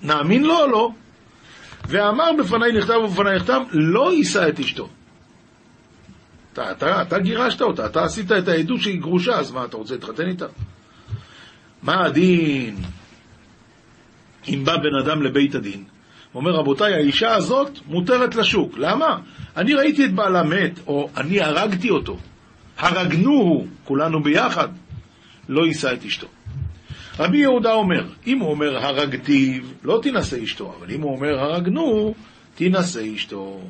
נאמין לו או לא? ואמר בפניי נכתב ובפניי נחתם, לא יישא את אשתו. אתה, אתה, אתה גירשת אותה, אתה עשית את העדות שהיא גרושה, אז מה, אתה רוצה להתחתן איתה? מה הדין? אם בא בן אדם לבית הדין, אומר, רבותיי, האישה הזאת מותרת לשוק. למה? אני ראיתי את בעלה מת, או אני הרגתי אותו. הרגנוהו, כולנו ביחד, לא יישא את אשתו. רבי יהודה אומר, אם הוא אומר הרגתיו, לא תינשא אשתו, אבל אם הוא אומר הרגנו, תינשא אשתו.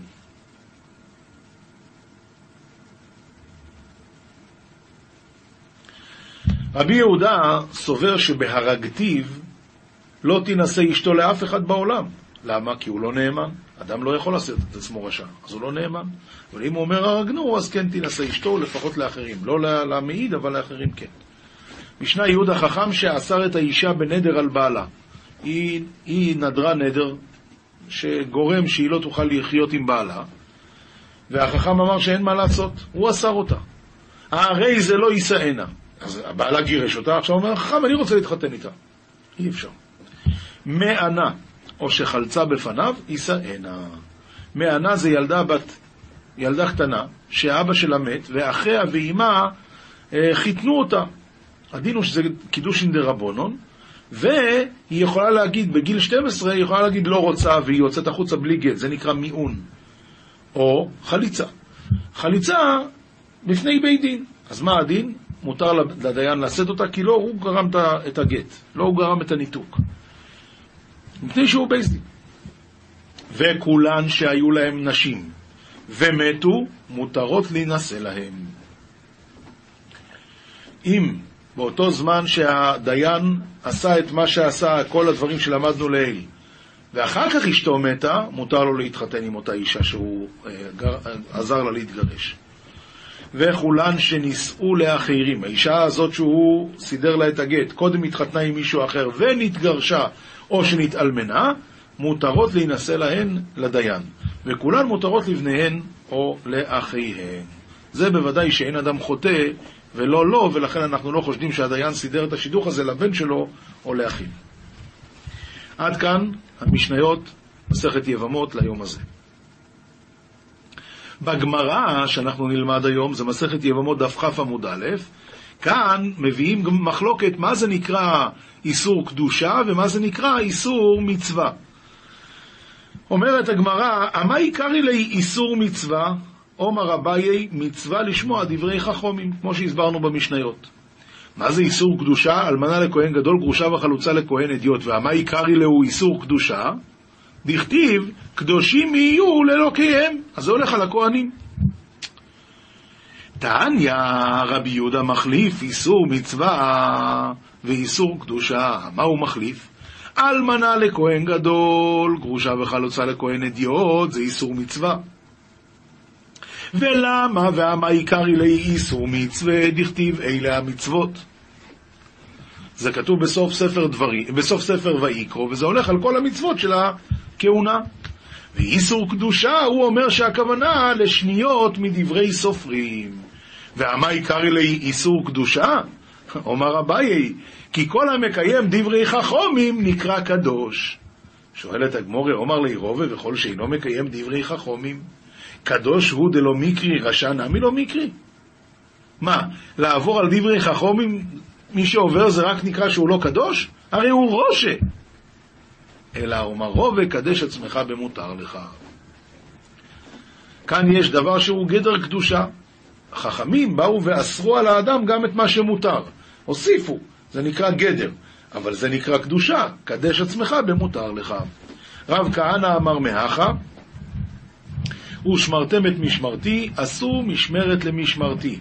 רבי יהודה סובר שבהרגתיו לא תינשא אשתו לאף אחד בעולם. למה? כי הוא לא נאמן. אדם לא יכול לעשות את עצמו רשע, אז הוא לא נאמן. אבל אם הוא אומר הרגנו, אז כן תינשא אשתו, לפחות לאחרים. לא למעיד, אבל לאחרים כן. משנה יהודה חכם שאסר את האישה בנדר על בעלה. היא, היא נדרה נדר שגורם שהיא לא תוכל לחיות עם בעלה, והחכם אמר שאין מה לעשות, הוא אסר אותה. הרי זה לא יישאנה. אז הבעלה גירש אותה, עכשיו אומר החכם, אני רוצה להתחתן איתה. אי אפשר. מענה, או שחלצה בפניו, יישאנה. מענה זה ילדה בת, ילדה קטנה, שאבא שלה מת, ואחיה ואימה אה, חיתנו אותה. הדין הוא שזה קידושין דה רבונון, והיא יכולה להגיד, בגיל 12, היא יכולה להגיד לא רוצה, והיא יוצאת החוצה בלי גט, זה נקרא מיעון. או חליצה. חליצה בפני בית דין. אז מה הדין? מותר לדיין לשאת אותה, כי לא הוא גרם את הגט, לא הוא גרם את הניתוק. מפני שהוא בית דין. וכולן שהיו להם נשים ומתו, מותרות להינשא להם. אם באותו זמן שהדיין עשה את מה שעשה, כל הדברים שלמדנו לעיל, ואחר כך אשתו מתה, מותר לו להתחתן עם אותה אישה שהוא אה, גר, עזר לה להתגרש. וכולן שנישאו לאחרים, האישה הזאת שהוא סידר לה את הגט, קודם התחתנה עם מישהו אחר ונתגרשה או שנתאלמנה, מותרות להינשא להן לדיין, וכולן מותרות לבניהן או לאחיהן. זה בוודאי שאין אדם חוטא ולא לו, ולכן אנחנו לא חושדים שהדיין סידר את השידוך הזה לבן שלו או לאחיו. עד כאן המשניות, מסכת יבמות ליום הזה. בגמרא שאנחנו נלמד היום, זה מסכת יבמות דף כ עמוד א', כאן מביאים מחלוקת מה זה נקרא איסור קדושה ומה זה נקרא איסור מצווה. אומרת הגמרא, המה עיקרי לי איסור מצווה? עומר אביי מצווה לשמוע דברי חכומים, כמו שהסברנו במשניות. מה זה איסור קדושה? אלמנה לכהן גדול, גרושה וחלוצה לכהן אדיוט. והמה עיקרי להו איסור קדושה? דכתיב, קדושים יהיו לאלוקיהם. אז זה הולך על הכהנים. תניא, רבי יהודה מחליף איסור מצווה ואיסור קדושה. מה הוא מחליף? אלמנה לכהן גדול, גרושה וחלוצה לכהן אדיוט, זה איסור מצווה. ולמה והמה עיקרי לי איסור מצווה, דכתיב אלה המצוות. זה כתוב בסוף ספר דברי, בסוף ספר ויקרו, וזה הולך על כל המצוות של הכהונה. ואיסור קדושה, הוא אומר שהכוונה לשניות מדברי סופרים. והמה עיקרי לי איסור קדושה? אומר אביי, כי כל המקיים דברי חכומים נקרא קדוש. שואלת הגמורה, אומר לי רובה וכל שאינו מקיים דברי חכומים. קדוש הוא דלא מקרי, רשע נמי לא מקרי. מה, לעבור על דברי חכומים, מי שעובר זה רק נקרא שהוא לא קדוש? הרי הוא רושה. אלא אומר רובה, קדש עצמך במותר לך. כאן יש דבר שהוא גדר קדושה. החכמים באו ואסרו על האדם גם את מה שמותר. הוסיפו, זה נקרא גדר, אבל זה נקרא קדושה, קדש עצמך במותר לך. רב כהנא אמר מהכה, ושמרתם את משמרתי, עשו משמרת למשמרתי.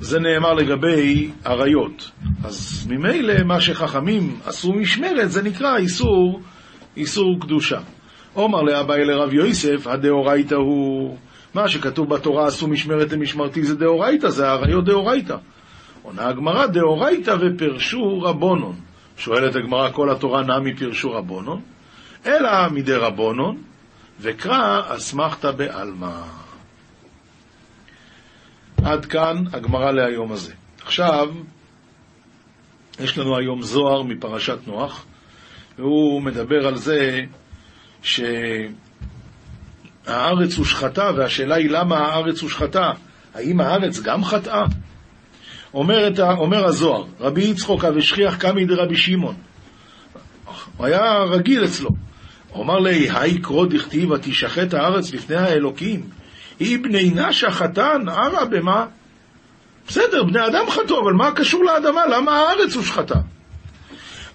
זה נאמר לגבי עריות. אז ממילא מה שחכמים עשו משמרת זה נקרא איסור, איסור קדושה. עומר לאביי לרב יוסף, הדאורייתא הוא... מה שכתוב בתורה עשו משמרת למשמרתי זה דאורייתא, זה עריות דאורייתא. עונה הגמרא דאורייתא ופרשו רבונון. שואלת הגמרא, כל התורה נמי פרשו רבונון? אלא מדי רבונון, וקרא אסמכתא בעלמא. עד כאן הגמרא להיום הזה. עכשיו, יש לנו היום זוהר מפרשת נוח, והוא מדבר על זה שהארץ הושחתה, והשאלה היא למה הארץ הושחתה. האם הארץ גם חטאה? אומר, אומר הזוהר, רבי יצחוק אבשכיח קמי דרבי שמעון. הוא היה רגיל אצלו. הוא אמר לי, היי קרוא דכתיב, ותשחט הארץ לפני האלוקים. היא בני נשה חתן, ערה במה? בסדר, בני אדם חטאו, אבל מה קשור לאדמה? למה הארץ הושחתה?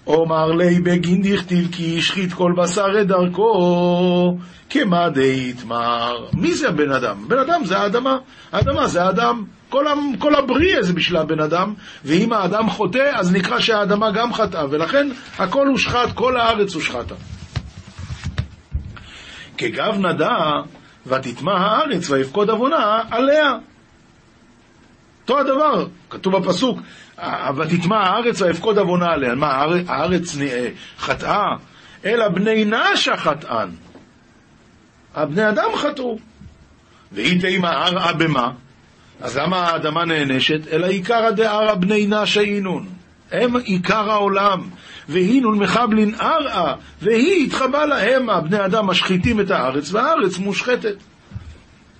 אומר לי בגין דכתיב כי השחית כל בשר את דרכו כמה דהיתמר. מי זה הבן אדם? בן אדם זה האדמה. האדמה זה האדם. כל, כל הבריאה זה בשביל הבן אדם, ואם האדם חוטא, אז נקרא שהאדמה גם חטאה, ולכן הכל הושחת, כל הארץ הושחתה. כגב נדע, ותטמע הארץ ויפקוד עוונה עליה. אותו הדבר, כתוב בפסוק, ותטמע הארץ ויפקוד עוונה עליה. מה, הארץ חטאה? אלא בני נשה חטאן. הבני אדם חטאו. והיא תימא ערעה במה? אז למה האדמה נענשת? אלא עיקרא דערא בני נשה אינון. הם עיקר העולם. והינון מחבלין ערעה, והיא התחבא להם, הבני אדם משחיתים את הארץ, והארץ מושחתת.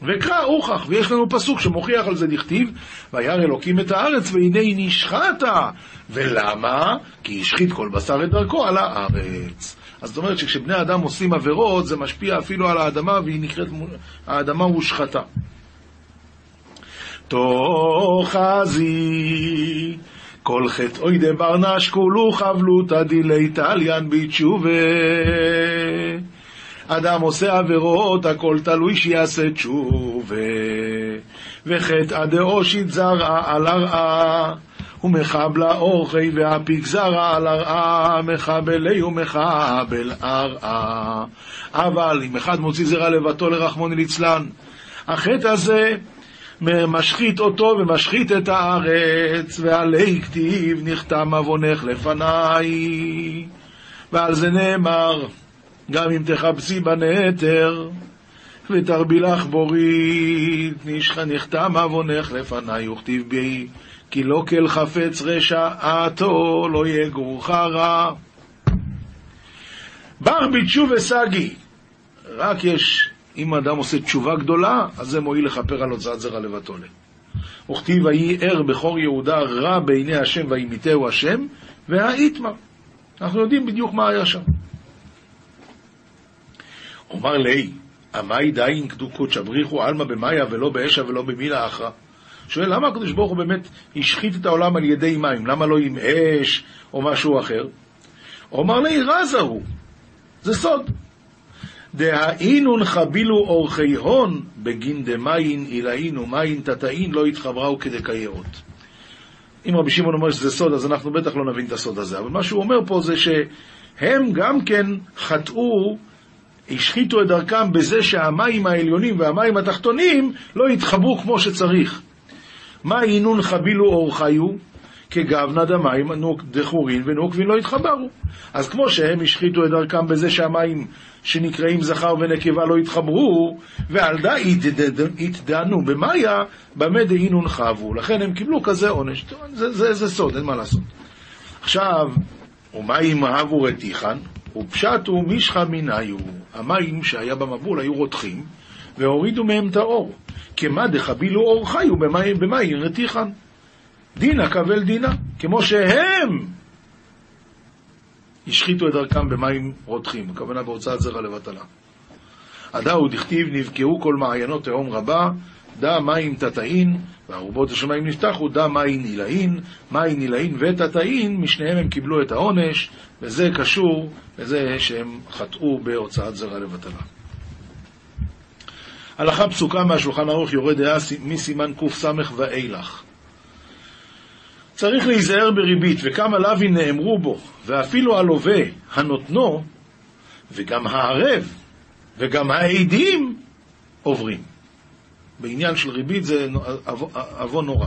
וקרא הוכח, ויש לנו פסוק שמוכיח על זה דכתיב, וירא אלוקים את הארץ, והנה היא נשחטה. ולמה? כי השחית כל בשר את דרכו על הארץ. אז זאת אומרת שכשבני אדם עושים עבירות, זה משפיע אפילו על האדמה, והיא נקראת, האדמה הושחתה. תאחזי כל חטאוי דברנש כולו חבלותא דילי תליין בתשובה. אדם עושה עבירות, הכל תלוי שיעשה תשובה. וחטא דאושית זרעה על הרעה, ומחבלה אורחי והפיק זרע על הרעה, מחבלי ומחבל הרעה. אבל אם אחד מוציא זרע לבתו לרחמוני ליצלן, החטא הזה משחית אותו ומשחית את הארץ, ועלי כתיב נכתב עוונך לפניי. ועל זה נאמר, גם אם תחפשי בנתר, ותרבי לך בורית, נכתב עוונך לפניי, וכתיב בי, כי לא כל חפץ רשע עתו, לא יגורך רע. בר בתשובה סגי, רק יש אם אדם עושה תשובה גדולה, אז זה מועיל לכפר על הוצאת זרע לבתולה. וכתיב ויהי ער בכור יהודה רע בעיני השם וימיתהו השם, והאיתמר. אנחנו יודעים בדיוק מה היה שם. אומר לי, עמי דיין קדוקות שבריחו עלמא במאיה ולא באשה ולא במילה אחרא? שואל, למה הקדוש ברוך הוא באמת השחית את העולם על ידי מים? למה לא עם אש או משהו אחר? אומר לי, רזה הוא. זה סוד. דהאינון חבילו אורחי הון בגין דמיין עילאין ומיין תתאין לא התחבראו כדקיירות. אם רבי שמעון אומר שזה סוד, אז אנחנו בטח לא נבין את הסוד הזה. אבל מה שהוא אומר פה זה שהם גם כן חטאו, השחיתו את דרכם בזה שהמים העליונים והמים התחתונים לא יתחברו כמו שצריך. מה אינון חבילו אורחיו? כגבנה דמים דחורין ונוקבין לא יתחברו. אז כמו שהם השחיתו את דרכם בזה שהמים שנקראים זכר ונקבה לא יתחברו, ועל דה התדענו במאיה, במה דהינון חבו. לכן הם קיבלו כזה עונש. זה, זה, זה סוד, אין מה לעשות. עכשיו, ומים אהבו רתיחן, ופשטו מישחא מיניו. המים שהיה במבול היו רותחים, והורידו מהם את האור. כמה דחבילו אור חיו במים רתיחן. דינה קבל דינה, כמו שהם השחיתו את דרכם במים רותחים, הכוונה בהוצאת זרע לבטלה. הדאו דכתיב נבקעו כל מעיינות תהום רבה, דא מים תתאין, וארובות השמיים נפתחו, דא מים עילאין, מים עילאין ותתאין, משניהם הם קיבלו את העונש, וזה קשור לזה שהם חטאו בהוצאת זרע לבטלה. הלכה פסוקה מהשולחן ערוך יורד דעה מסימן קס ואילך. צריך להיזהר בריבית, וכמה לאווים נאמרו בו, ואפילו הלווה הנותנו, וגם הערב, וגם העדים עוברים. בעניין של ריבית זה עוון נורא.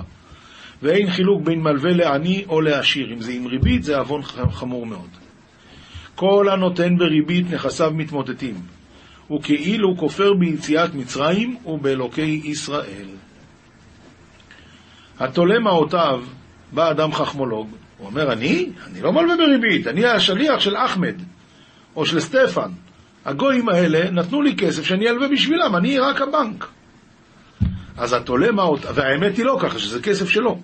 ואין חילוק בין מלווה לעני או לעשיר. אם זה עם ריבית, זה עוון חמור מאוד. כל הנותן בריבית נכסיו מתמוטטים, וכאילו כופר ביציאת מצרים ובאלוקי ישראל. התולה מעותיו בא אדם חכמולוג, הוא אומר, אני? אני לא מלווה בריבית, אני השליח של אחמד, או של סטפן. הגויים האלה נתנו לי כסף שאני אלווה בשבילם, אני רק הבנק. אז התולה מעותיו, והאמת היא לא ככה, שזה כסף שלו.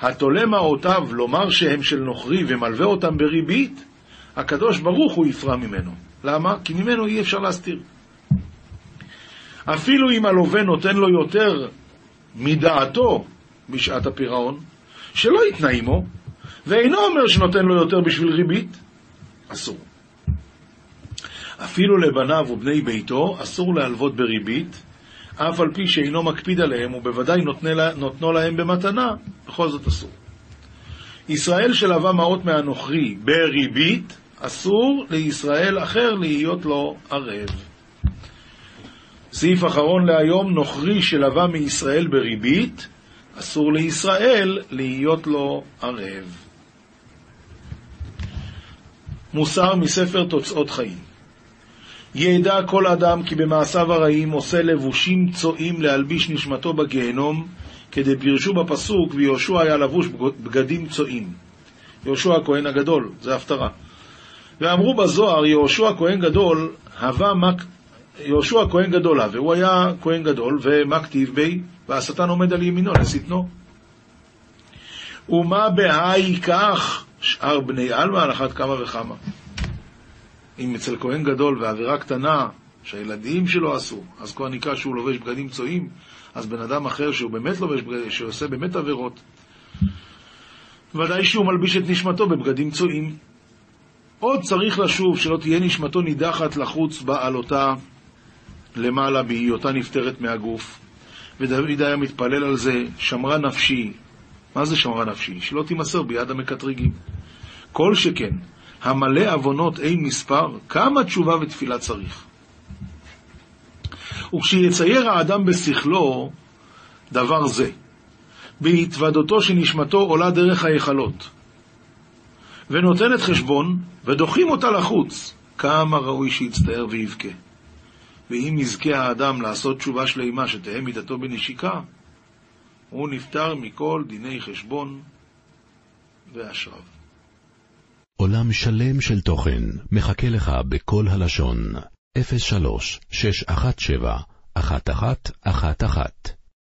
התולה מעותיו לומר שהם של נוכרי ומלווה אותם בריבית, הקדוש ברוך הוא יפרע ממנו. למה? כי ממנו אי אפשר להסתיר. אפילו אם הלווה נותן לו יותר מדעתו בשעת הפירעון, שלא יתנה עמו, ואינו אומר שנותן לו יותר בשביל ריבית, אסור. אפילו לבניו ובני ביתו אסור להלוות בריבית, אף על פי שאינו מקפיד עליהם, ובוודאי נותנו להם במתנה, בכל זאת אסור. ישראל שלווה מעות מהנוכרי בריבית, אסור לישראל אחר להיות לו ערב. סעיף אחרון להיום, נוכרי שלווה מישראל בריבית, אסור לישראל להיות לו ערב. מוסר מספר תוצאות חיים ידע כל אדם כי במעשיו הרעים עושה לבושים צועים להלביש נשמתו בגיהנום, כדי פירשו בפסוק ויהושע היה לבוש בגדים צועים. יהושע הכהן הגדול, זה הפטרה. ואמרו בזוהר, יהושע הכהן גדול, הווה מק... יהושע כהן גדול הווה, הוא היה כהן גדול, ומה כתיב בי? והשטן עומד על ימינו לשטנו. ומה בהאי כך שאר בני עלמא על אחת כמה וכמה. אם אצל כהן גדול ועבירה קטנה שהילדים שלו עשו, אז כבר נקרא שהוא לובש בגדים צועים, אז בן אדם אחר שהוא באמת לובש בגדים, שעושה באמת עבירות, ודאי שהוא מלביש את נשמתו בבגדים צועים. עוד צריך לשוב שלא תהיה נשמתו נידחת לחוץ בעלותה למעלה בהיותה נפטרת מהגוף. ודוד היה מתפלל על זה, שמרה נפשי. מה זה שמרה נפשי? שלא תימסר ביד המקטרגים. כל שכן, המלא עוונות אין מספר, כמה תשובה ותפילה צריך. וכשיצייר האדם בשכלו דבר זה, בהתוודותו שנשמתו עולה דרך ההיכלות, ונותנת חשבון, ודוחים אותה לחוץ, כמה ראוי שיצטער ויבכה. ואם יזכה האדם לעשות תשובה שלימה שתהא מידתו בנשיקה, הוא נפטר מכל דיני חשבון ואשריו. עולם שלם של תוכן מחכה לך בכל הלשון, 03 617 1111